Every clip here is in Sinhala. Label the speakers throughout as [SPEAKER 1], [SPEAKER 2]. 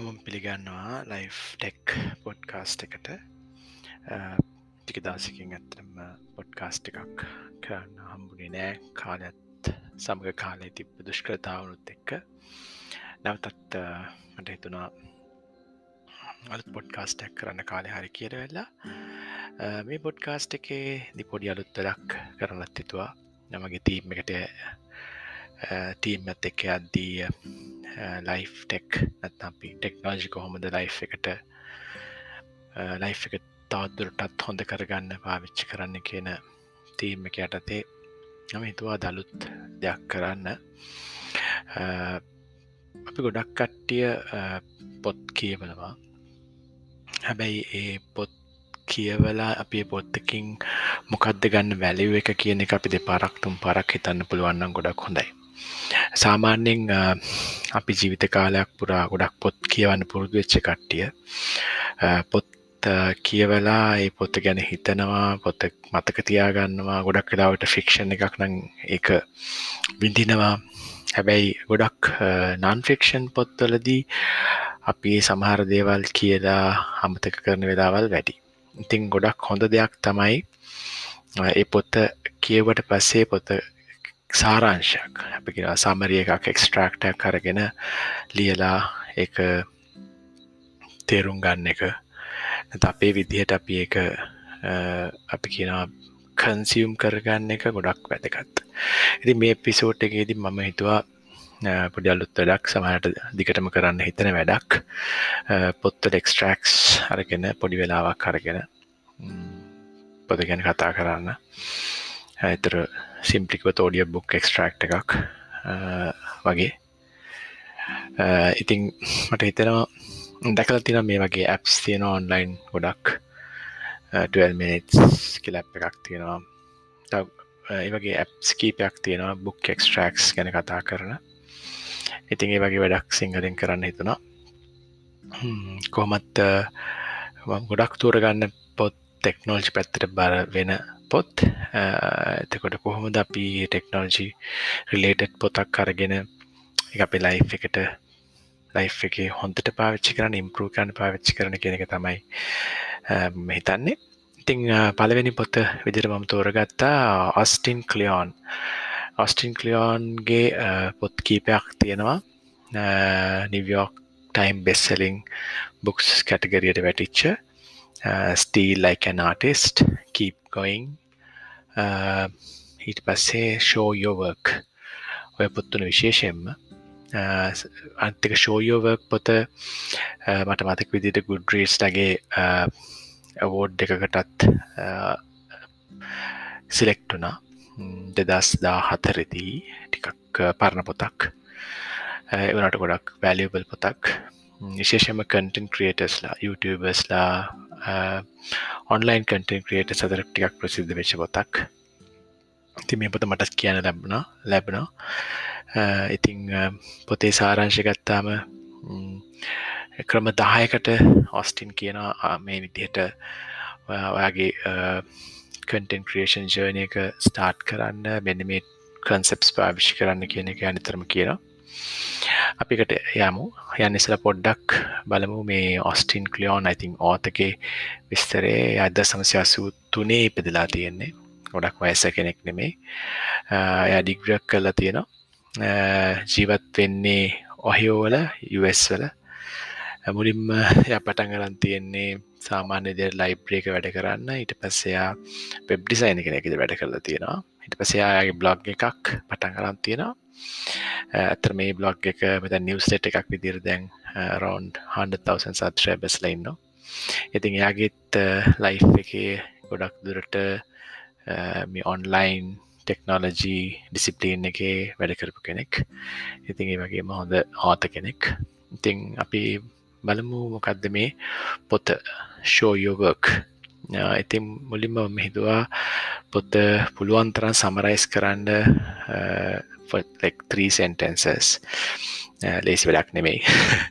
[SPEAKER 1] හැමම් පිළිගන්නවා ලයිෆ් ටෙක් පොඩ්කාස්ට එකට. ටික දවසකින් ඇත්තම පොඩ්කාස්ට එකක් කරන්න හම්බුණේ නෑ. කාලත් සමග කාලය තිබ්බ දුෂ්කරතාවනුත් එක්ක. නැවතත් මට හිතුනා අලුත් පොඩ්කාස්ටක් කරන්න කාලය හරි කියර වෙල්ලා මේ පොඩ්කාස්ට එකේ දි පොඩි අලුත්තලක් කරනත් හිතුවා. නමගේ තීම් එකට ටීම් ඇත් එක අද්දී ලයි් ටෙක් නැත්නම්පි ටෙක්නෝජි කොහොමද ලයි් එකට ලයි් එක තවත්දුරටත් හොඳ කරගන්න පාවිච්චි කරන්න කියන තීම එක යටතේ නම හිතුවා දළුත් දෙයක් කරන්න. අපි ගොඩක් කට්ටිය පොත් කියවනවා. හැබැයි ඒ පොත් කියවලා අපේ පොත්තකින් මොකක්ද ගන්න වැලිව එක කියන එක අපි දෙ පරක්තුම් පරක් හිතන්න පුළුවන්නම් ගොඩක් හොඳයි. සාමාන්‍යෙන් අපි ජීවිත කාලයක් පුරා ගොඩක් පොත් කියවන්න පුරුදු වෙච්ච කට්ටිය. පොත් කියවලා ඒ පොත්ත ගැන හිතනවා පොත්ත මතක තියාගන්නවා ගොඩක් වෙලාවට ෆික්ෂන් එකක් නම් එක විඳිනවා. හැබැයි ගොඩක් නන් ෆික්ෂන් පොත්වලදී අපි සමහර දේවල් කියලා අමතක කරන වෙලාවල් වැඩි. ඉතින් ගොඩක් හොඳ දෙයක් තමයි ඒ පොත්ත කියවට පස්සේ පොත සාරංශයක්. අපි සමරිය එකක් එක්ස්ට්‍රක්ටක් කරගෙන ලියලා එක තේරුම් ගන්න එක. අපේ විදිහට අපි එක අපි කියනවා කන්සියම් කරගන්න එක ගොඩක් වැදගත්. ඉති මේ පිසෝට් එකේදී මම හිතුවා පොඩි අලුත් වැඩක් සමහට දිගටම කරන්න හිතන වැඩක්. පොත්තල එක්ස්ට්‍රක්ස් අරගෙන පොඩි වෙලාවක් අරගෙන පොද ගැන කතා කරන්න. ඇතර සිම්පලික්ව තෝඩිය බුක් එක්ස්ට්‍රක්් එකක් වගේ. ඉතිං මට හිතෙනවා දැකල තින මේ වගේ ඇප්ස් තියෙන ඔන්ලයින් ගොඩක්. 12 මිනිස් කිලැප් එකක් තියෙනවා. ඒ වගේ ඇප්ස් කීපයක් තියෙනවා බුක් එක්ස්ට්‍රක්ස් ගැන කතා කරන. ඉතින් ඒ වගේ වැඩක් සිංහලින් කරන්න හිතුනා කොහොමත් ගොඩක් තූරගන්න පොත් ටෙක්නෝල්ජි පැත්තට බර වෙන පොත්. එතකොට කොහොමද අපි ටෙක්නෝජි රිලේටඩ් පොතක් අරගෙන එක අපේ ලයි් එකට ලයි් එක හොඳට පාවිච්චි කරන ඉම්පරූ කරන්න පාවිච්චි කරන කෙන එක තමයි හිතන්නේ. ඉතිං පලවෙනි පොත විදිර මම තෝරගත්තා ඔස්ටින් කලියෝන් ඔස්ටින් කලියෝන්ගේ පොත් කීපයක් තියෙනවා. New York Times bestselling books කැටගරියට වැටිච්ච. Uh, steal like an artist keep going. Uh, ඊට පස්සේ ෂෝයෝවර්ක් ඔය පොත්තුන විශේෂයෙන්ම uh, අන්තික ෂෝයෝවර්ක් පොත මට මතක විදිට ගුඩ්රීස්ටගේ අවෝඩ් එකකටත් සිලෙක්ටුනා hmm, දෙදස් දා හතරෙදී ටිකක් පරණ පොතක්. එවනට ගොඩක් වැලියබල් පොතක්. විශේෂම කටන් ක්‍රියටස්ලා YouTubeබස්ලා ඔන්ලයින් කටන් ක්‍රියට සදර ටිකක් ප්‍රසිද්ධ වෙච්ච පොතක් ති මේ පොත මටත් කියන්න ලැබුණ ලැබෙනවා ඉතිං පොතේ සාරංශ ගත්තාම ක්‍රම දායකට ඔස්ටින් කියනවා මේ විදිහට ඔයාගේ කටන් ක්‍රියේෂන් ජර්නය එක ස්ටාර්ට් කරන්න මෙන්න මේ කන්සෙප්ස් පාවිශ් කරන්න කියන එක අනිතරම කියනවා අපිකට යමු. යන්න ඉසල පොඩ්ඩක් බලමු මේ ඔස්ටින් කලියෝන් අයිතින් ඕතගේ විස්තරේ අද සමසය අසූ තුනේ ඉපදිලා තියෙන්නේ. ගොඩක් වයස කෙනෙක් නෙමේ ය ඩිග්‍රක් කරලා තියෙනවා. ජීවත් වෙන්නේ ඔහිෝවල යස් වල. මුලින්ම ය පටන්ගරන් තියෙන්නේ සාමාන්‍ය දෙ ලයිබ්‍රේක වැඩ කරන්න. ඊට පස්සයා වෙබ් ඩිසයින කෙනෙකිද වැඩ කරලා තියෙනවා. හිට පසයාගේ බ්ලොග් එකක් පටන් කරන් තියෙනවා. Eh, ඇතර මේ බ්ලොග් එක මෙත නිවස්ලෙට් එකක් විදිර දැන් රවන්් 100,000 සත්්‍රය බෙස්ලයින්න ඉතින් එයාගේත් eh, ලයි් එක ගොඩක් දුරට eh, මේ ඔන්ලයින් ටෙක්නෝලජී ඩිසිප්ලීන් එක වැඩ කරපු කෙනෙක්. ඉතින් ඒ වගේම හොඳ ආත කෙනෙක්. ඉතිං අපි බලමු මොකක්ද මේ පොත ෂෝයෝවර්ක් ඉතින් මුලින්ම මෙහිදවා පොත්ත පුළුවන්තරන් සමරයිස් කරන්න ත්‍රී සෙන්ටන්සස් ලේසි වැඩක් නෙමෙයි.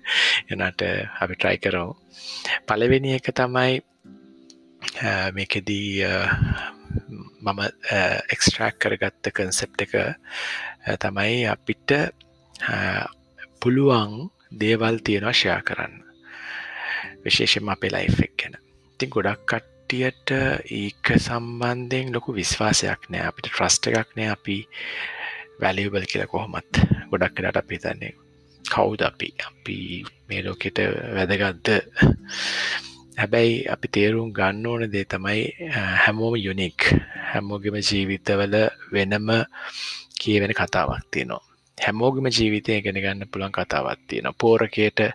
[SPEAKER 1] එනට අපි ට්‍රයි කරමු. පලවෙනි එක තමයි මේකෙදී මම එක්ස්ට්‍රක් කරගත්ත කන්සෙප් එක තමයි අපිට පුළුවන් දේවල් තියෙනවා ෂයා කරන්න. විශේෂම අපේ ලයිෆ් එක් ගැන. ඉතින් ගොඩක් කට්ටියට ඒක සම්බන්ධයෙන් ලොකු විශ්වාසයක් නෑ. අපිට ට්‍රස්ට එකක් නෑ. අපි වැලියබල් කියලා කොහොමත් ගොඩක් කලට අපි තන්නේ කවුද අපි? අපි මේ ලෝකෙට වැදගත්ද? හැබැයි අපි තේරුම් ගන්න ඕන දේ තමයි හැමෝම යුනික් හැමෝගෙම ජීවිතවල වෙනම කියවෙන කතාවක් තියෙනවා. හැමෝගම ජීවිතය ගෙන ගන්න පුළන් කතාවත් තියෙන පෝරකයට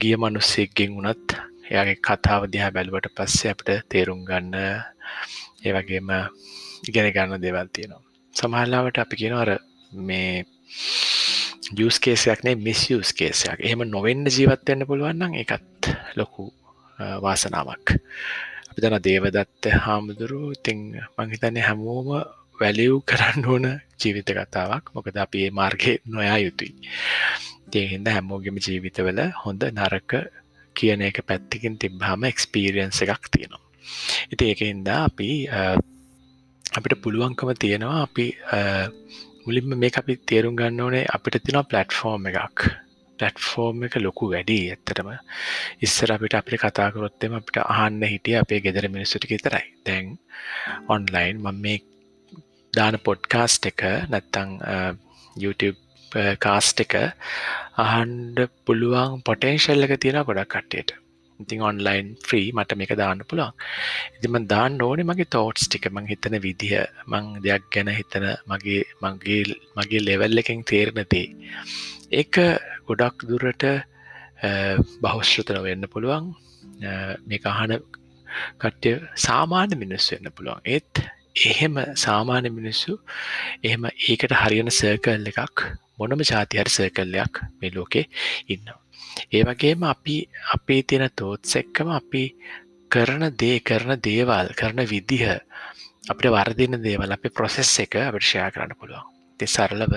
[SPEAKER 1] ගිය මනුස්සෙක්ගෙන් වුණත් එයාගේ කතාව දිහා බැලුවට පස්සේ අපට තේරුම් ගන්න ඒ වගේම ඉගෙන ගන්න දෙවල් තියෙනවා. සමහල්ලාවට අපි කියනවර මේ ජස් කේසයක්නේ මිස් යස් කේසයක් එහෙම නොවෙන්න ජීවත්වන්න පුළුවන්නම් එකත් ලොකු වාසනාවක්. අපි තන දේවදත්ත හාමුදුරු ඉතිං මංහිතන්නේ හැමෝම වැලිව් කරන්න ඕන ජීවිත කතාවක්. මොකද අපි ඒ මාර්ගය නොයා යුතුයි. තියහින්ද හැමෝගෙම ජීවිතවල හොඳ නරක කියන එක පැත්තිකින් තිබ්හම එක්ස්පීරියන්ස එකක් තියෙනවා. ඉති ඒකහින්දා අපි අපිට පුළුවන්කම තියෙනවා අපි මුලින්ම මේ අපි තේරුම් ගන්න ඕනේ අපිට තින පලට්ෆෝර්ම් එකක්. පලට්ෆෝර්ම් එක ලොකු වැඩි ඇත්තටම. ඉස්සර අපිට අපි කතාකරොත්තෙම අපිට අහන්න හිටිය අපේ ගෙදර මිනිස්සුටි විතරයි. දැන් ඔන්ලයින් මම මේ දාන පොඩ්කාස්ට් එක නැත්තං YouTube කාස්ට් එක අහන්ඩ පුළුවන් පොටේන්ශල් එක තියෙන ගොඩක් කට්ටයට. ඉතින් ඔන්ලයින් ්‍රී මට මේක දාන්න පුළුවන්. ඉතිම දාන්න ඕනේ මගේ තෝට්ස් ටික. මං හිතන විදිහ මං දෙයක් ගැන හිතන මගේ මගේ මගේ ලෙවල් එකෙන් තේරණතේ ඒක ගොඩක් දුරට බෞෂ්‍රතන වෙන්න පුළුවන්. මේ අහන කට්ටය සාමාන්‍ය මිනිස්සු වෙන්න පුළුවන්. ඒත් එහෙම සාමාන්‍ය මිනිස්සු එහෙම ඒකට හරියන සර්කල් එකක් මොනම ජාතිහරි සර්කල්ලයක් මේ ලෝකේ ඉන්නවා. ඒ වගේම අපි අපේ තියෙන තෝත්ස එක්කම අපි කරන දේ කරන දේවල් කරන විදිහ අපිට වර්දින දේවල් අපේ ප්‍රොසෙස් එක අපට ෂයා කරන්න පුළුවන්. තෙ සරලව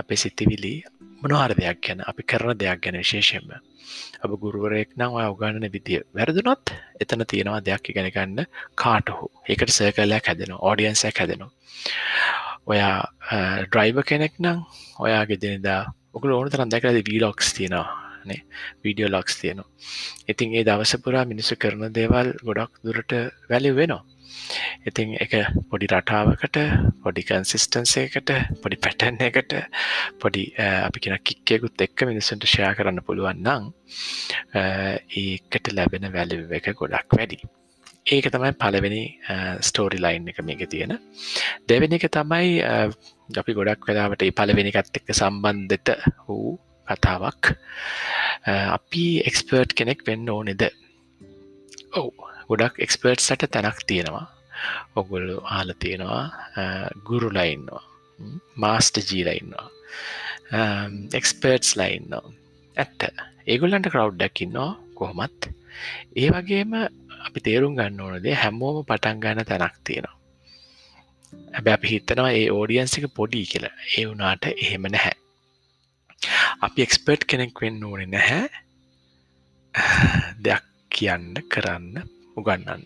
[SPEAKER 1] අපේ සිතිවිලි මොනහර දෙයක් ගැන අපි කරන දෙයක් ගැන විශේෂෙන්ම ඔබ ගුරුවරයෙක් නම් ඔය උගන්නන විදිිය වැරදුනොත් එතන තියෙනවා දෙයක් ඉගෙන ගන්න කාටහු. ඒකට සර්කලයක් හැදෙන ඕඩියන්සයක් හැදෙනවා. ඔයා ඩ්‍රයිව කෙනෙක් නම් ඔයා ගෙදනිදා ඔකල ඕන තරන් දැකලද වීලොක්ස් තියෙනවා නේ. වීඩියෝ ලොක්ස් තියෙනවා. ඉතින් ඒ දවසපුරා මිනිස්සු කරන දේවල් ගොඩක් දුරට වැලි වෙනවා. ඉතින් එක පොඩි රටාවකට පොඩි කන්සිස්ටන්සයකට පොඩි පැටන් එකට පොඩි අපි කෙන කික්කයකුත් එක්ක මිනිසුන්ට ෂයා කරන්න පුළුවන් නම් ඒකට ලැබෙන වැලි එක ගොඩක් වැඩි ඒක තමයි පලවෙනි ස්ටෝරි ලයින් එක මේක තියෙන. දෙවෙනි එක තමයි අපි ගොඩක් වෙලාවට පලවෙනිකත් එක්ක සම්බන්ධත වූ කතාවක්. අපි එක්ස්පර්ට් කෙනෙක් වෙන්න ඕනෙද? ඔවු ගොඩක් එක්ස්පර්ට් සට තැනක් තියෙනවා. ඔගොල්ලු ආල තියෙනවා ගුරුලයින්නවා මාස්ට ජීලයින්නවා එක්ස්පර්ට්ස් ලයින්නවා ඇත්ත. ඒගොල්ලන්ට කරව්ඩ්ඩක්කින්නවා කොහොමත්. ඒ වගේම අපි තේරුම් ගන්න ඕනදේ හැමෝම පටන් ගන්න තැනක් තියෙනවා. හැබැ අපි හිතනවා ඒ ඕඩියන්සික පොඩි කියලා. ඒ වුනාට එහෙම නැහැ. අපි එක්ස්පර්ට් කෙනෙක් වෙන්න ඕනෙ නැහැ. දෙයක් කියන්න කරන්න උගන්නන්න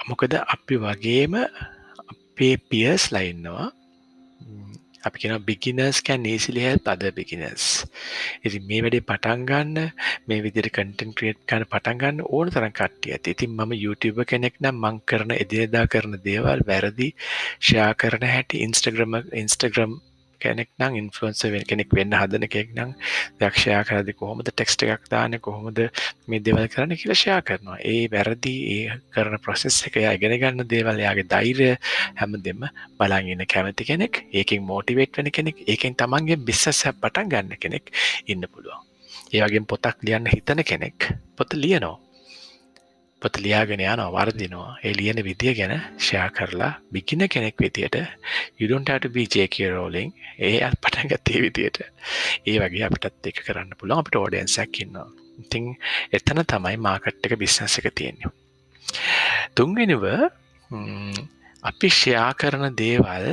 [SPEAKER 1] මොකද අපි වගේම අපේ පියස් ලයින්නවා අපි කියෙන බිගිනස් කැන් ඒසිලි හෙල් අද බිගිනස් ඉති මේ වැඩේ පටන්ගන්න මේ විදිර කටන් ක්‍රියට් කන පටන්ගන්න ඕන තරන් කට්ටිය ඇති. ඉතින් මම YouTube කෙනෙක් නම් මං කරන එදිනෙදා කරන දේවල් වැරදි ෂයා කරන හැටි ඉන්ස්ටග්‍රම ඉන්ස්ටග්‍රම් කෙනෙක් නම් ඉන්ෆලන්ස වෙන කෙනෙක් වෙන්න හදන කෙක් නම් දක්ෂයා කරදි කොහොමද ටෙක්ස්ට එකක් දාන කොහොමද මේ දෙවල් කරන කියලෂයා කරනවා. ඒ වැරදි ඒ කරන ප්‍රොසෙස් එක ඉගෙන ගන්න දේවල් යාගේ දෛරය හැම දෙම බලාගන්න කැමති කෙනෙක් ඒකින් මෝටිවේට් වෙන කෙනෙක් ඒකෙන් තමන්ගේ බිස්සස පටන් ගන්න කෙනෙක් ඉන්න පුළුවන්. ඒවගේ පොතක් ලියන්න හිතන කෙනෙක් පොත ලියනෝ පොත ලියාගෙන යනවා වර්දිනවා ඒ ලියන විදිය ගැන ෂයා කරලා බිකින කෙනෙක් විදියට යුඩන්ට බජක රෝලිං ඒ අල් පටන්ගත්තේ විදියට. ඒ වගේ අපිටත් එක කරන්න පුළුවන්. අපිට ෝඩියන්සැක්කින්නවා ඉතිං එතන තමයි මාකට් එක බිස්නස එක තියෙනවා තුන්ගෙනව අපි ෂයා කරන දේවල්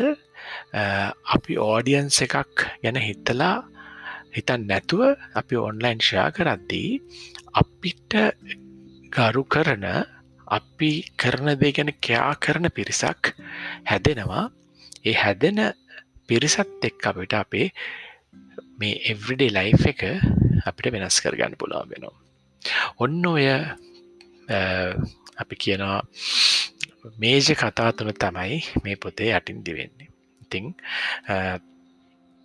[SPEAKER 1] අපි ඕඩියන්ස එකක් ගැන හිතලා හිතන් නැතුව අපි ඔන්ලයින් ෂයා කරද්දී අපිට ගරු කරන අපි කරන දේ ගැන කයා කරන පිරිසක් හැදෙනවා. ඒ හැදෙන පිරිසත් එක් අපිට අපේ මේ එවරිඩේ ලයි් එක අපිට වෙනස් කරගන්න පුළා වෙනවා. ඔන්න ඔය අපි කියනවා මේජ කතා තුන තමයි මේ පොතේ යටින් දිවෙන්නේ. ඉතිං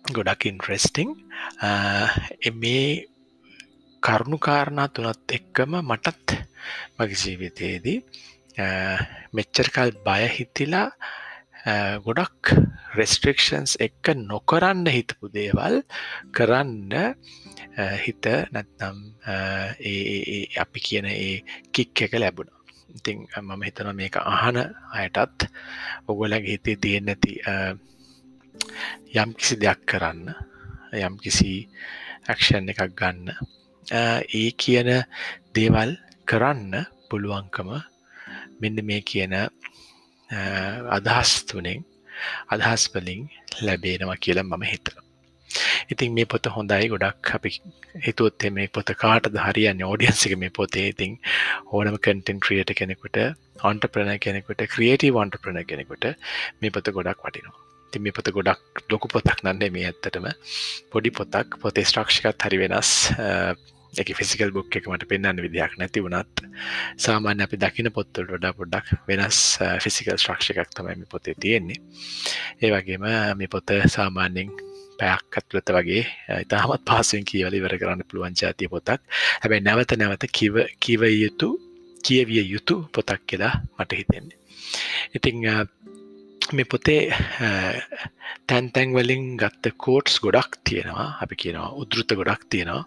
[SPEAKER 1] ගොඩක් ඉන්ට්‍රෙස්ටිං මේ කරුණුකාරණා තුනත් එක්කම මටත් මගේ ජීවිතයේදී මෙච්චරකල් බය හිතිලා ගොඩක් රෙස්ට්‍රක්ෂන්ස් එක්ක නොකරන්න හිතපු දේවල් කරන්න හිත නැත්නම් අපි කියන ඒ කික් එක ලැබුණ. ඉතිං මම හිතන මේක අහන අයටත් ඔගොලගේ හිතේ තියෙන් නැති යම් කිසි දෙයක් කරන්න යම් කිසි ඇක්ෂන් එකක් ගන්න ඒ කියන දේවල් කරන්න පුළුවන්කම මෙන්න මේ කියන අදහස් තුනෙන් අදහස් වලින් ලැබේනවා කියලා මම හිතන. ඉතින් මේ පොත හොඳයි. ගොඩක් අපි හිතුවොත් මේ පොත කාටද හරියන්නේ? ඕඩියන්සික මේ පොතේ. ඉතින් ඕනම කටෙන් ක්‍රියට කෙනෙකුට ඔන්ටප්‍රන කෙනෙකුට ක්‍රියටී වන්ටප්‍රන කෙනෙකුට මේ පොත ගොඩක් වටිනවා. ති මේ පොත ගොඩක් ලොකු පොතක් නන්නේ මේ ඇත්තටම. පොඩි පොතක්. පොතේ ස්ට්‍රක්ෂිකත් හරි වෙනස්. එක ෆිසිකල් බුක් එක මට පෙන්න්න විදියක් නැති වුණත් සාමාන්‍ය අපි දකින පොත්තල් ොඩා පොඩ්ඩක් වෙනස් ෆිසිකල් ශ්‍රක්ෂ එකක් තමයි පොතේ තියෙන්නේ. ඒ වගේම මේ පොත සාමාන්‍යෙන් පැයක් ඇත්ලත වගේ ඉතාමත් පාසුවෙන් කියවල ඉවර කරන්න පුළුවන් ජාතිය පොතක්. හැබැයි නැවත නැවත කිව කිව යුතු කියවිය යුතු පොතක් කියලා මට හිතෙන්නේ. ඉතිං මේ පොතේ තැන් තැන් වලින් ගත්ත කෝට්ස් ගොඩක් තියෙනවා. අපි කියනවා උදෘත ගොඩක් තියෙනවා.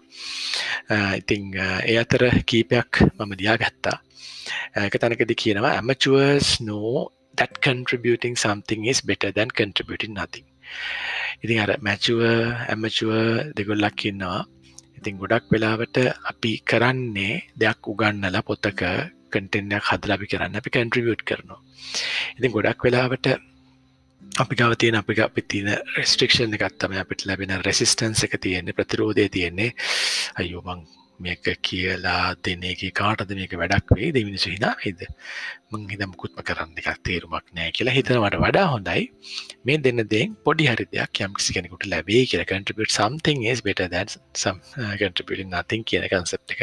[SPEAKER 1] ඉතිං ඒ අතර කීපයක් මම දයා ගත්තා එක තැනකද කියනවා ඇමචුවර්ස් නෝ that contributing something is better than contributing nothing. ඉතින් අර මැචුව ඇමචුව දෙගොල්ලක් ඉන්නවා. ඉතින් ගොඩක් වෙලාවට අපි කරන්නේ දෙයක් උගන්නලා පොත්තක කටෙන්යක් හදලබි කරන්න අපි කන්ට්‍රිබියට් කරනවා. ඉතින් ගොඩක් වෙලාවට අපි ගව තියෙන අපි අපි තින රෙස්ට්‍රික්ෂන් එකත්තම අපිට ලැබෙන රෙසිස්ටන්ස එක තියෙන්නේ ප්‍රතිරෝධය තියෙන්නේ. අයෝමං මේක කියලා දෙන්නේගේ කාටද මේක වැඩක් වේ දෙමිනිසු හිනා හෙද මං හිද මුකුත්ම කරන්න එකක් තේරුමක් නෑ කියලා. හිතනවට වඩා හොඳයි. මේ දෙන්න දෙෙන් පොඩි හරි දෙයක් යම්කිසි කෙනෙකුට ලැබේ කියලා. Contributing something is better than some uh, contributing nothing කියන කන්සප් එක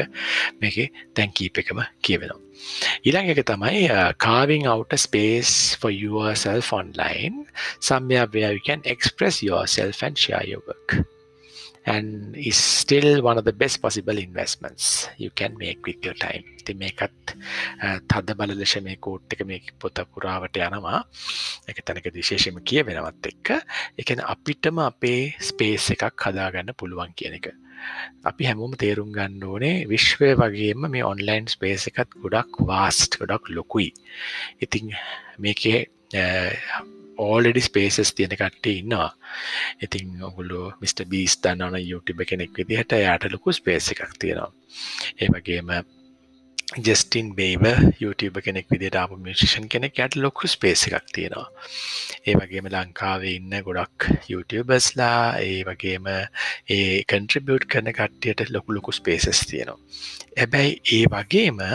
[SPEAKER 1] මේක තැන් කීප එකම කියවෙනවා. ඊළඟ එක තමයි uh, carving out a space for yourself online. somewhere where you can express yourself and share your work. And is still one of the best possible investments you can make with your time. ති මේකත් තද බල ලෙස මේ කෝට් එක මේ පොත පුරාවට යනවා. එක තැනක විශේෂම කිය වෙනවත් එක්ක එකන අපිටම අපේ ස්පේස් එකක් හදාගන්න පුළුවන් කියන එක. අපි හැමෝම තේරුම් ගන්න ඕනේ විශ්වය වගේම මේ ඔන්ලයින් ස්පේස් එකත් ගොඩක් වාස්ට් ගොඩක් ලොකුයි. ඉතිං මේකේ ඕලඩි ස්පේසස් තියෙන කට්ටේ ඉන්නවා. ඉතින් ඔගුල්ලු මිට. බීස් දන්නවන YouTube කෙනෙක් විදිහට යායට ලොකු ස්පේස එකක් තියෙනවා. ඒ වගේම ජස්ටින් බේව YouTube කෙනෙක් විදිට ආපු මිෂන් කෙනෙක් යට ලොකු ස්පේස එකක් තියෙනවා. ඒ වගේම ලංකාවේ ඉන්න ගොඩක් YouTubeබස්ලා ඒ වගේම ඒ කන්ට්‍රිබියට් කරන කට්ටියට ලොකු ලොකු ස්පේසස් තියෙනවා. ඇබැයි ඒ වගේම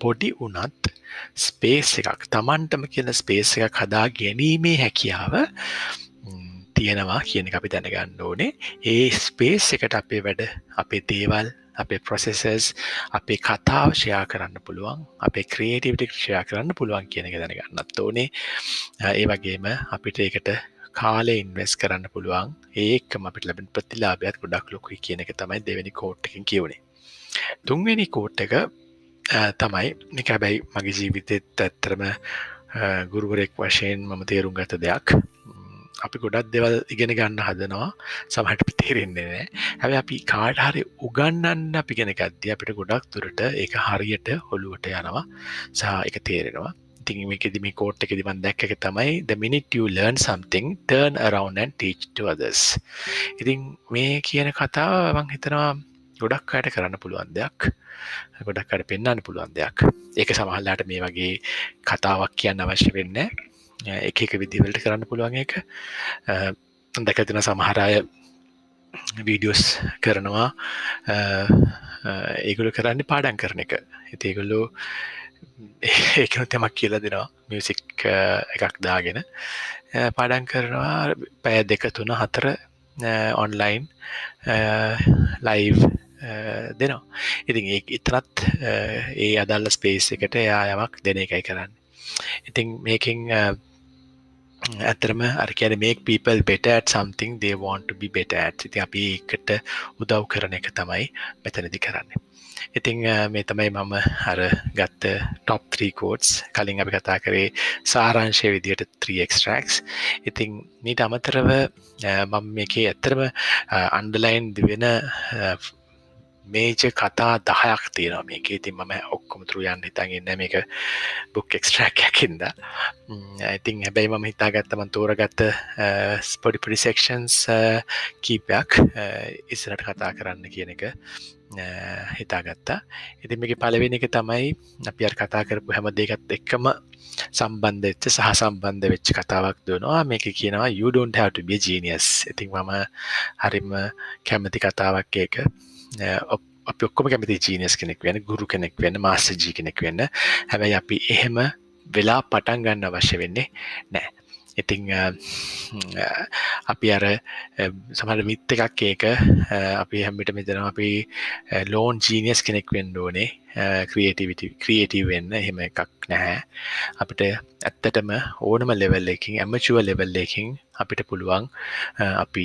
[SPEAKER 1] පොඩි වනත් ස්පේස් එකක් තමන්ටම කියන ස්පේස් එකක් හදා ගැනීමේ හැකියාව තියෙනවා කියන අපි දැනගන්න ඕනේ. ඒ ස්පේස් එකට අපේ වැඩ අපේ දේවල් අපේ ප්‍රොසෙසස් අපේ කතාව ෂයා කරන්න පුළුවන් අපේ ක්‍රේටිවිටක් ෂයා කරන්න පුළුවන් කියන එක දැනගන්නත් ඕනේ. ඒ වගේම අපිට ඒකට කාලේ ඉන්වස් කරන්න පුළුවන්. ඒකම අපිට ලැබෙන ප්‍රතිලාභයක් ගොඩක් ලොකුයි කියන එක තමයි දෙවැනි කෝට්ටකින් කියවුණේ තුන්වෙනි කෝට් එක Eh, තමයි. එක හැබැයි මගේ ජීවිතෙත් ඇත්තරම eh, ගුරුවරෙක් වශයෙන් මම තේරුම් ගත දෙයක්. අපි ගොඩක් දෙවල් ඉගෙන ගන්න හදනවා. සමහට තේරෙන්නේ නෑ. හැබ අපි කාඩහරි උගන්නන්න අපි ගෙන ගද්‍ය අපිට ගොඩක් තුරට ඒක හරියට හොළුවට යනවා. සහ එක තේරෙනවා. ඉතින් මේකෙදි මේ කෝට් එකෙදි මම දැක්ක එක තමයි the minute you learn something turn around and teach to others. ඉතින් මේ කියන කතාව මං හිතනවා ගොඩක් අයට කරන්න පුළුවන් දෙයක්. ගොඩක් අට පෙන්න්න පුළුවන් දෙයක්. ඒක සමහල්ලාට මේ වගේ කතාවක් කියන්න අවශ්‍ය වෙන්න එක එක විදිවලට කරන්න පුළුවන් එක දැකතින සමහරය වීඩියෝස් කරනවා. ඒගොලු කරන්න පාඩන් කරන එක. හිතේගොල්ලු ඒකන තෙමක් කියල දෙනවා. මියසික් එකක් දාගෙන පාඩන් කරනවා. පැය දෙක තුන හතර ඔන්ලයින් ලයිව් දෙනවා. ඉතින් ඒ ඉතරත් ඒ අදල්ල ස්පේස් එකට එයා යමක් දෙන එකයි කරන්න. ඉතින් මේකින් ඇතරම අරකන make people better at something they want to be better at. ඉති අපි එකට උදව් කරන එක තමයි මෙතනදි කරන්නේ. ඉතිං මේ තමයි මම අර ගත්ත ටොප් 3 කෝඩ්ස් කලින් අපි කතා කරේ සාරංශය විදියට 3ක්ස්ටරක්ස් ඉතිං මීට අමතරව මම මේකේ ඇත්තරම අන්ඩලයින් දිවෙන මේජ කතා දහයක් තියෙනවා මේක ඉතින් මම ඔක්කොමතුරු යන්න හිතන් ඉන්න මේක බුක් එක්ස්ට්‍රක්යකින්ද ඉතින් හැබැයි මම හිතාගත්තමන් තෝරගත්ත ස්පොඩි ප්‍රිසෙක්ෂන්ස් කීපයක් ඉස්සරට කතා කරන්න කියන එක uh, හිතාගත්තා. ඉතින් මේක පලවෙන එක තමයි අපි අර කතා කරපු හැම දෙකත් එක්කම සම්බන්ධච්ච සහ සම්බන්ධ වෙච්ච කතාවක් දුනවා මේක කියනවා you don't have to be genius. ඉතින් මම හරිම කැමති කතාවක් ඒක. අපි ඔක්කොම කැමති ජීනස් කෙනෙක් වෙන ගුරු කෙනෙක් වෙන්න මාස්සජී කෙනෙක් වෙන්න. හැබැයි අපි එහෙම වෙලා පටන් ගන්න අවශ්‍ය වෙන්නේ නෑ. ඉතිං අපි අර සමට මිත් එකක් ඒක අපි හැමිට මෙතන අපි ලෝන් ජීනියස් කෙනෙක් වෙන්න ඕනේ. ක්‍රියටිවිට ක්‍රියටව වෙන්න එහෙම එකක් නැහැ. අපිට ඇත්තටම ඕනම ලෙවල් එකින් ඇමචුව ලෙවල් එකින් අපිට පුළුවන් අපි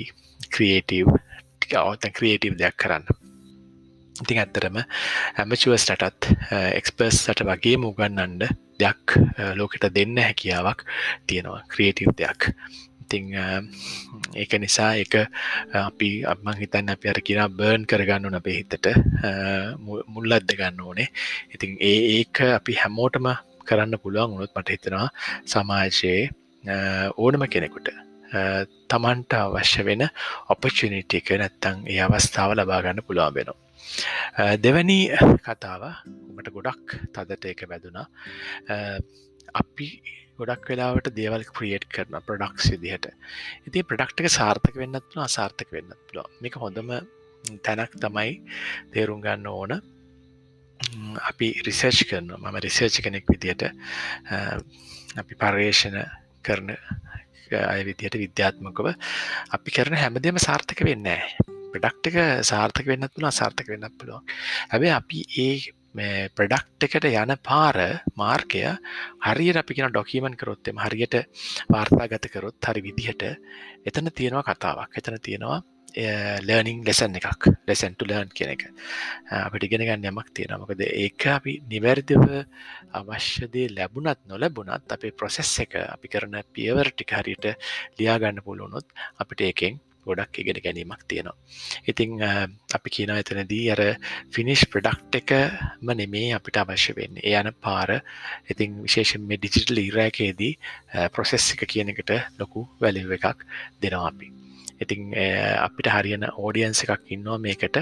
[SPEAKER 1] ක්‍රියටව් ටික අවතන් ක්‍රියටව් දෙයක් කරන්න. ඉතින් ඇත්තරම ඇමචුවස්ටටත් එක්ස්පර්ස්ට වගේ මුගන්නන්ඩ දෙයක් ලෝකෙට දෙන්න හැකියාවක් තියෙනවා ක්‍රියටව් දෙයක්. ඉතිං ඒක නිසා එක අපි අම්මං හිතන්න අපි අර කියෙන බර්න් කරගන්නු අපේ හිතට මුල්ලද්ද ගන්න ඕනේ. ඉතින් ඒ ඒක අපි හැමෝටම කරන්න පුළුවන් උනුත් මට හිතෙනවා සමාජයේ ඕනම කෙනෙකුට. තමන්ට අවශ්‍ය වෙන ඔපචනිට එක නැත්තං ඒ අවස්ථාව ලබාගන්න පුළුවන් වෙනවා. දෙවැනි කතාව උමට ගොඩක් තදට එක වැදුනා. අපි ගොඩක් වෙලාවට දේවල් ක්‍රියට් කරන ප්‍රඩක්ස් විදිහට. ඉති ප්‍රඩක්්ක සාර්ථක වෙන්නත්න අසාර්ථක වෙන්න පුල මේක හොඳම තැනක් තමයි තේරුම් ගන්න ඕන. අපි රිසර්ච් කරන මම රිසර්ච් කෙනෙක් විදියට අපි පර්යේෂණ කරන අය විදියට විද්‍යාත්මකව අපි කරන හැමදේම සාර්ථක වෙන්නෑ ප්‍රඩක්් එක සාර්ථක වෙන්නත් පුළ සාර්ථක වෙන්නත් පුළුවන්. හැබැ අපි ඒ ප්‍රඩක්් එකට යන පාර මාර්කය හරියට අපි කියෙන ඩොකීමන් කරොත්තෙම හරියට වාර්තා ගත කරොත් හරි විදිහට එතන තියෙනවා කතාවක්. එතන තියෙනවා ලර්නිං ලෙසන් එකක් ලෙසන්ට ලර්න් කියන එක. Uh, අපිට ඉගෙන ගන්න යමක් තියෙන මොකද ඒක අපි නිවැරදිව අවශ්‍යදේ ලැබුණත් නොලැබුණත් අපේ ප්‍රොසෙස් එක අපි කරන පියවර ටික හරියට ලියාගන්න පුළුවනොත් අපිට ඒකෙන් ගොඩක් ඉගෙන ගැනීමක් තියෙනවා. ඉතිං uh, අපි කියන එතනදී අර ෆිනිශ් ප්‍රඩක්් එකම නෙමේ අපිට අවශ්‍ය වෙන්න. ඒ යන පාර ඉතිං විශේෂෙන් මේ ඩිජිටල් ඉරෑකේදී ප්‍රොසෙස් එක කියන එකට ලොකු වැලිව එකක් දෙනවා අපි. ඉතිං අපිට හරියන ඕඩියන්ස එකක් ඉන්නවා මේකට.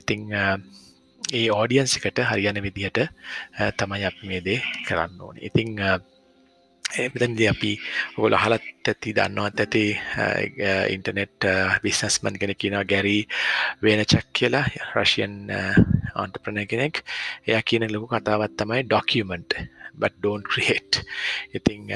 [SPEAKER 1] ඉතිං ඒ ඕඩියන්ස එකට හරියන විදිහට තමයි අප මේ දේ කරන්න ඕන. ඉතිං එතන්දි අපි ඔගොල හලත් ඇති දන්නවත් ඇති ඉන්ටනෙට් බිස්නස්මන් කෙන කියනවා ගැරී වෙන චක් කියලා රශයන් ආන්ටප්‍රණ කෙනෙක්. එය කියන ලොකු කතාවත් තමයි ඩොකියමෙන්ට් බට ඩෝන් ක්‍රියට් ඉතිං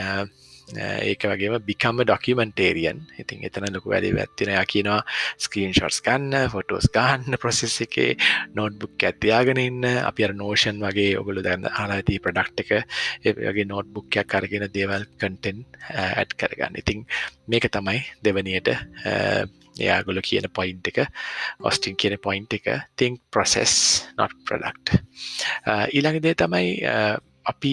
[SPEAKER 1] ඒක වගේම බිකම්ම ඩොකිමෙන්ටේරියන් ඉතින් එතන ලොකු වැඩි ඇත්තින කියනවා ස්කීන් ෂොට්ස් ගන්න ෆොටෝස් ගන්න ප්‍රොසෙස් එකේ නෝට්බුක් ඇතියාගෙන ඉන්න. අපි අර නෝෂන් වගේ ඔගොලු දැන්න ආලාති ප්‍රඩක්් එක ඒගේ නෝට්බුක්යක් අරගෙන දේවල් කටෙන් ඇඩ් කරගන්න. ඉතින් මේක තමයි දෙවනියට එයාගොල කියන පොයින්් එක ඔස්ටින් කියන පොයින්් එක තිංක් ප්‍රොසෙස් නොට ප්‍රඩක්් ඊළඟ දේ තමයි අපි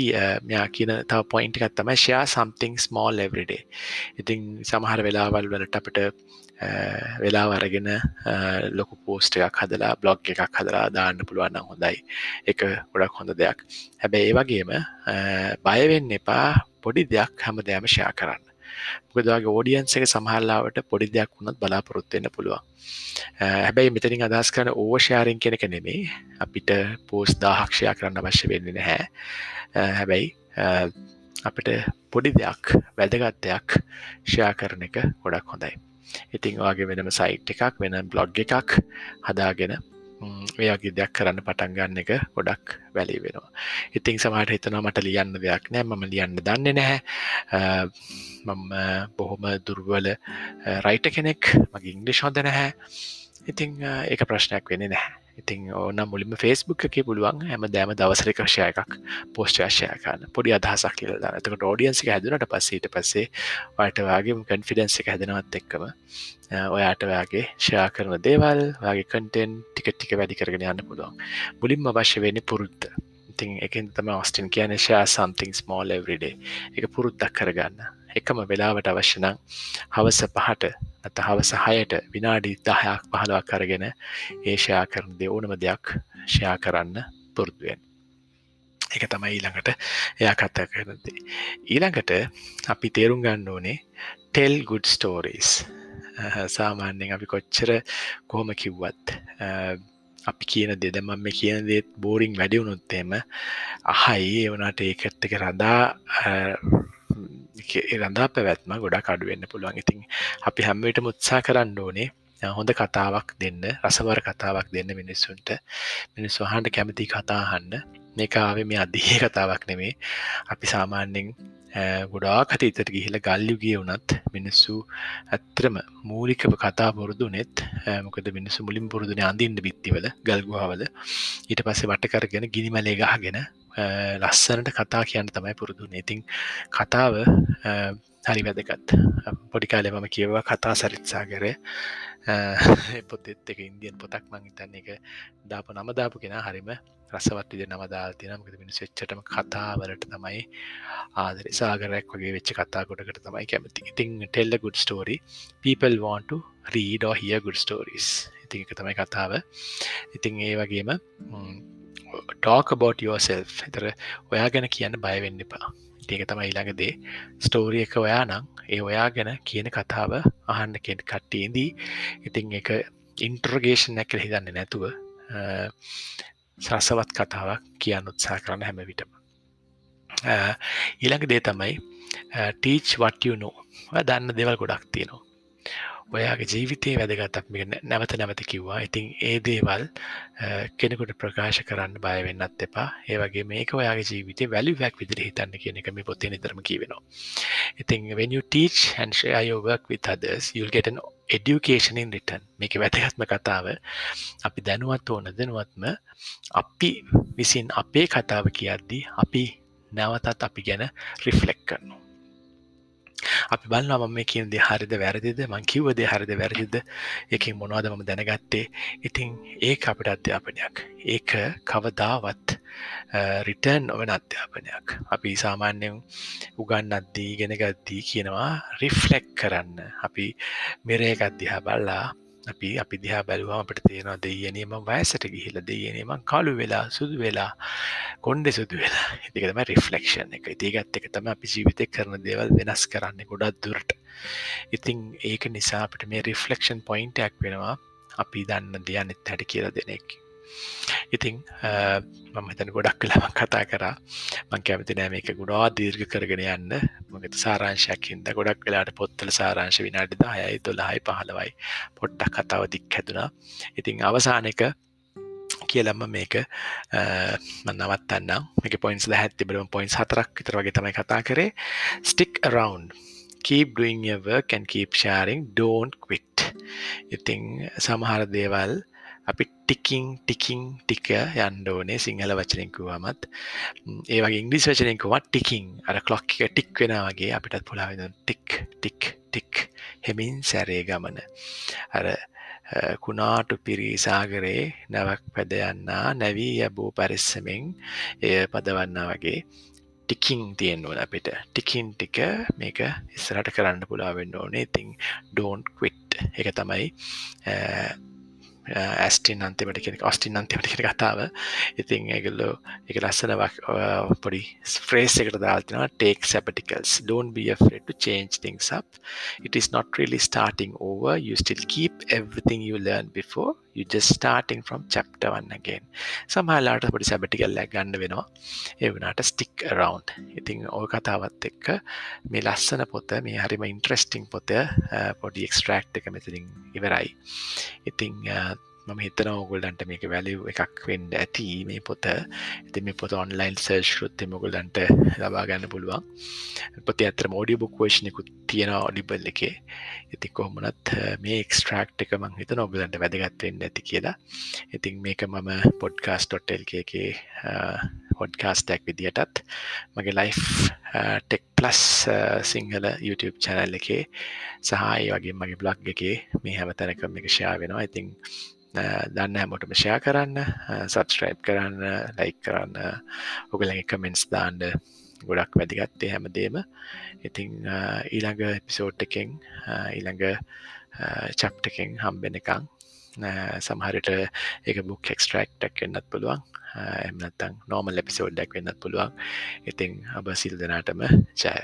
[SPEAKER 1] මෙයා කියන තව පොයින්ට් එකත් තමයි ෂයා සම්තිං ස්මෝල් එවරිඩේ ඉතින් සමහර වෙලාවල් වලට අපට වෙලා වරගෙන ලොකු පෝස්ට එකක් හදලා බ්ලොග් එකක් හදලා දාන්න පුළුවන් හොඳයි. එක ගොඩක් හොඳ දෙයක්. හැබැයි ඒ වගේම බයවෙන්න එපා පොඩි දෙයක් හැම දෙයම ෂයා කරන්න. මොකදගේ ෝඩියන්ස එක සමහල්ලාවට පොඩි දෙයක් වුණත් බලාපොරොත්වෙන්න පුළුවන්. හැබැයි මෙතනින් අදස් කරන ඕෂාරෙන් කෙනෙක නෙමේ අපිට පෝස් දාහක්ෂයා කරන්න අවශ්‍ය වෙන්න නැහැ. හැබැයි අපිට පොඩි දෙයක් වැදගත් දෙයක් ෂයා කරන එක ගොඩක් හොඳයි. ඉතිං වගේ වෙනම සයිට් එකක් වෙන බ්ලොග් එකක් හදාගෙන ඔයාගේ දෙයක් කරන්න පටන් ගන්න එක ගොඩක් වැලි වෙනවා. ඉතිං සමට හිතනවා මට ලියන්න දෙයක් නෑ මම ලියන්න දන්න නැහැ. මම බොහොම දුර්වල රයිට කෙනෙක්. මගේ ඉංග්ලිෂ් හොද නැහැ. ඉතිං ඒක ප්‍රශ්නයක් වෙන නැහැ. ඉතින් ඕන මුලින්ම ෆෙස්බුක් එක පුළුවන් හැම දෑම දවසරික ෂය එකක් පෝස්්ටර්ශයකන්න පොඩි අදහසක් කියලද ඇතකට ෝඩියන්සික හැදුනට පස්සේට පස්සේ වටවාගේ කන්ෆිඩන්ස් එක හැදෙනවත් එක්කම ඔයාට ඔයාගේ ෂයා කරන දේවල් වගේ කටෙන් ටික ටික වැඩි කරගෙන යන්න පුළුවන්. මුලින්ම අවශ්‍ය වෙන්න පුරුද්ධ ඉතින් එකින් තම ඔස්ටින් කියන ෂයා සම්තිං ස්මෝල් එවරිඩේ එක පුරුද්දක් කරගන්න. එකම වෙලාවට අවශ්‍යනං හවස පහට නැත හවස හයට විනාඩි දහයක් පහලවක් කරගෙන ඒෂයා කරන දෙ ඕනම දෙයක් ෂයා කරන්න පුරුදුවෙන් එක තමයි ඊළඟට එයා කත්තා කරනදේ ඊළඟට අපි තේරුම් ගන්න ඕනේ ටෙල් ගුඩ් ස්ටෝරීස් සාමාන්‍යෙන් අපි කොච්චර කොහොම කිව්වත් අපි කියන දෙද මම මේ කියන දේත් බෝරිං වැඩිවුණුත්තේම අහයි ඒවනට ඒකත් එක රදා රඳා පැවැත්ම ගොඩක් අඩුවෙන්න්න පුළුවන්. ඉතින් අපි හැම්මට මුත්සා කරන්න ඕනේ හොඳ කතාවක් දෙන්න රසවර කතාවක් දෙන්න මිනිස්සුන්ට. මිනිස් වහන්ට කැමති කතාහන්න මේකාවේ මේ අධිහය කතාවක් නෙමේ. අපි සාමාන්‍යෙන් ගොඩා කතීතට ගිහිල ගල්ලු ගිය වනත් මිනිස්සු ඇත්‍රම මූලිකව කතා පුරුදු නෙත් මොකද මිනිස්සු මුලින් පුරුදුන අඳින්න බිත්තිවල ගල්ගුහාවල ඊට පස්සේ වට කරගෙන ගිනිමලේ ගහගෙන ලස්සනට කතා කියන්න තමයි පුරුදු නතින් කතාව හරි වැදගත්. පොඩිකාලෙ මම කියවා කතා සරිත්සාගර පොතෙත් එක ඉන්දියන් පොතක් මං හිතන්න එක දාප නමදාපු කෙන හරිම රසවත් විදි නමදා තිනමකද මිනිස් වෙච්චටම කතාවලට තමයි ආදර. සාගරයක් වගේ වෙච්ච කතා කොටකට තමයි කැමති. ඉතිං tell a good story people want to read or hear good stories. ඉතින් එක තමයි කතාව. ඉතිං ඒ වගේම ටෝක බෝට යෝසෙල් එතර ඔයා ගැන කියන්න බයවෙන්න එපා. ඒක තම ඊළඟදේ ස්ටෝරිය එක ඔයා නං ඒ ඔයා ගැන කියන කතාව අහන්න කෙන් කට්ටේදී ඉතිං එක ඉන්ට්‍රගේෂන් ඇකර හිතන්න නැතුව සරසවත් කතාවක් කියන්න උත්සා කරන්න හැම විටම. ඊළඟ දේ තමයි ටීච් වටයුනෝ දන්න දෙවල් ගොඩක් තියෙනවා. ඔයාගේ ජීවිතය වැදගත්තක් නැවත නැවත කිව්වා. ඉතිං ඒ දේවල් කෙනෙකුට ප්‍රකාශ කරන්න බයවෙන්නත් එපා. ඒවගේ මේක ඔයාගේ ජීවිතය වැලි වැක් විදිර හිතන්න කියන එක මේ පොත්තේ නිතරම කිවෙනවා ඉතිං when you teach and share your work with others you'll get an education in return. මේක වැදගත්ම කතාව අපි දැනුවත් ඕන දෙනුවත්ම අපි විසින් අපේ කතාව කියද්දී අපි නැවතත් අපි ගැන රිෆ්ලෙක් කරනවා. අපි බලන්නවා මම මේ කියන දේ හරිද වැරදිද? මං කිව්ව දේ හරිද වැරදිද? එකින් මොනවද මම දැනගත්තේ? ඉතින් ඒ අපිට අධ්‍යාපනයක්. ඒක කවදාවත් රිටර්න් ඔවන අධ්‍යාපනයක්. අපි සාමාන්‍යයෙන් උගන්න අද්දී ගෙන ගද්දී කියනවා රිෆ්ලෙක් කරන්න. අපි මෙරේක අධ්‍යා බල්ලා අපි අපි දිහා බැලුවම අපට තියෙනවා දෙයනීම වයසට ගිහිල දෙයනීම කලු වෙලා සුදු වෙලා කොන්්ඩෙ සුදු වෙලා. ඉතිකතම රිෆලෙක්ෂන් එක. ඉතිගත් එක තම අපි ජීවිතය කරන දේවල් වෙනස් කරන්න ගොඩක් දුරට. ඉතිං ඒක නිසා අපට මේ රිෆලෙක්ෂන් පොයින්ටක් වෙනවා. අපි දන්න දෙයන්නෙත් හැට කියල දෙනෙක් ඉතිං මම හිතන ගොඩක් කලාම කතා කරා. මං කැමති නෑ මේක ගොඩා දීර්ඝ කරගෙන යන්න. මගත සාරංශයක් හින්ද ගොඩක් වෙලාට පොත්තල සාරංශ විනාඩි දායයි දොලාහයි පහලවයි පොට්ටක් කතාව දික් හැතුනා ඉතිං අවසානක කියලම්ම මේක මන්නවත්තන්න මේක පොයින්ස් හැත්ති බලම පොයින්ස් හතරක් විතර වගේ තමයි කතා කරේ. Stick around. keep doing your work and keep sharing. don't quit. ඉතිං සමහර දේවල් අපි ටිකින් ටිකින් ටික යන්න ඕනේ සිංහල වචනෙකුවමත් ඒ වගේ ඉංග්‍රිස් වචනෙකුවත් ටිකින්. අර කලොක් එක ටික් වෙන වගේ අපිටත් පුලාවෙන ටික් ටික් ටික් හෙමින් සැරේ ගමන. අර කුණාටු පිරිසාගරේ නැවක් පැදයන්නා නැවී යබූ පරිස්සමෙන් එය පදවන්න වගේ ටිකින් තියෙන්නුවන අපිට. ටිකින් ටික මේක ඉස්සරට කරන්න පුලාවෙන්න ඕනේ. ඉතිං ඩෝන්් කවිට් එක තමයි ඇස්ටින් අන්තිමට කෙනෙ ඔස්ටින් අන්තිමට කෙන කතාව. ඉතින් ඇගල්ලෝ එක ලස්සනවක් පොඩි ෆ්‍රේස් එකට දාල්තිනවා take sabbatical don't be afraid to change things up. It is not really starting over. You still keep everything you learned before. You just starting from chapter 1 again. සමහලාට පොඩි සැබටිකල්ලක් ගන්න වෙනවා. ඒ වනාට ස්ටික් රවන්් ඉතිං ඕ කතාවත් එක්ක මේ ලස්සන පොත මේ හරිම ඉන්ට්‍රස්ටිං පොත පොඩි එක්ස්ට්‍රක්් එක මෙතරින් ඉවරයි. ඉතිං මම හිතන ඔගුල්ලන්ට මේක වැලිව් එකක් වෙන්ඩ ඇති මේ පොත. ඇති මේ පොත ඔන්ලයින් සර්ශෘත්ත මොගුලන්ට ලබාගන්න පුළුවන්. පොති ඇතර මෝඩිය බුක් වේශනකුත් තියෙන ඔඩිබල් එකේ. ඉති කොහොමනත් මේ එක්ස්ට්‍රක්් එක මං හිත නොබලන්ට වැදගත්වෙන්න ඇති කියලා. ඉතින් මේක මම පොඩ්කාස්ටොට්ටල්ක එකේ හොඩ්කාස්ටක් විදිහටත් මගේ life tech plus Sinhala YouTube channel එකේ සහයි වගේ මගේ බ්ලොග් එකේ මේ හැම තැනකම එක ෂයා වෙනවා. ඉතිං දන්න හැමෝටම ෂයා කරන්න සබස්ට්‍රයිප් කරන්න ලයික් කරන්න ඔගලගේ කමෙන්ස් දාන්ඩ ගොඩක් වැදිගත්තේ හැමදේම. ඉතිං ඊළඟ එපිසෝට් එකෙන් ඊළඟ චප්ටකෙන් හම්බෙන එකං සමහරට එක බුක් එක්ස්ට්‍රක්ටක් වෙන්නත් පුළුවන්. එමනත්තං නෝමල් එපිසෝඩ්ඩක් වෙන්නත් පුළුවන්. ඉතිං අබ සිල් දෙනාටම ජය.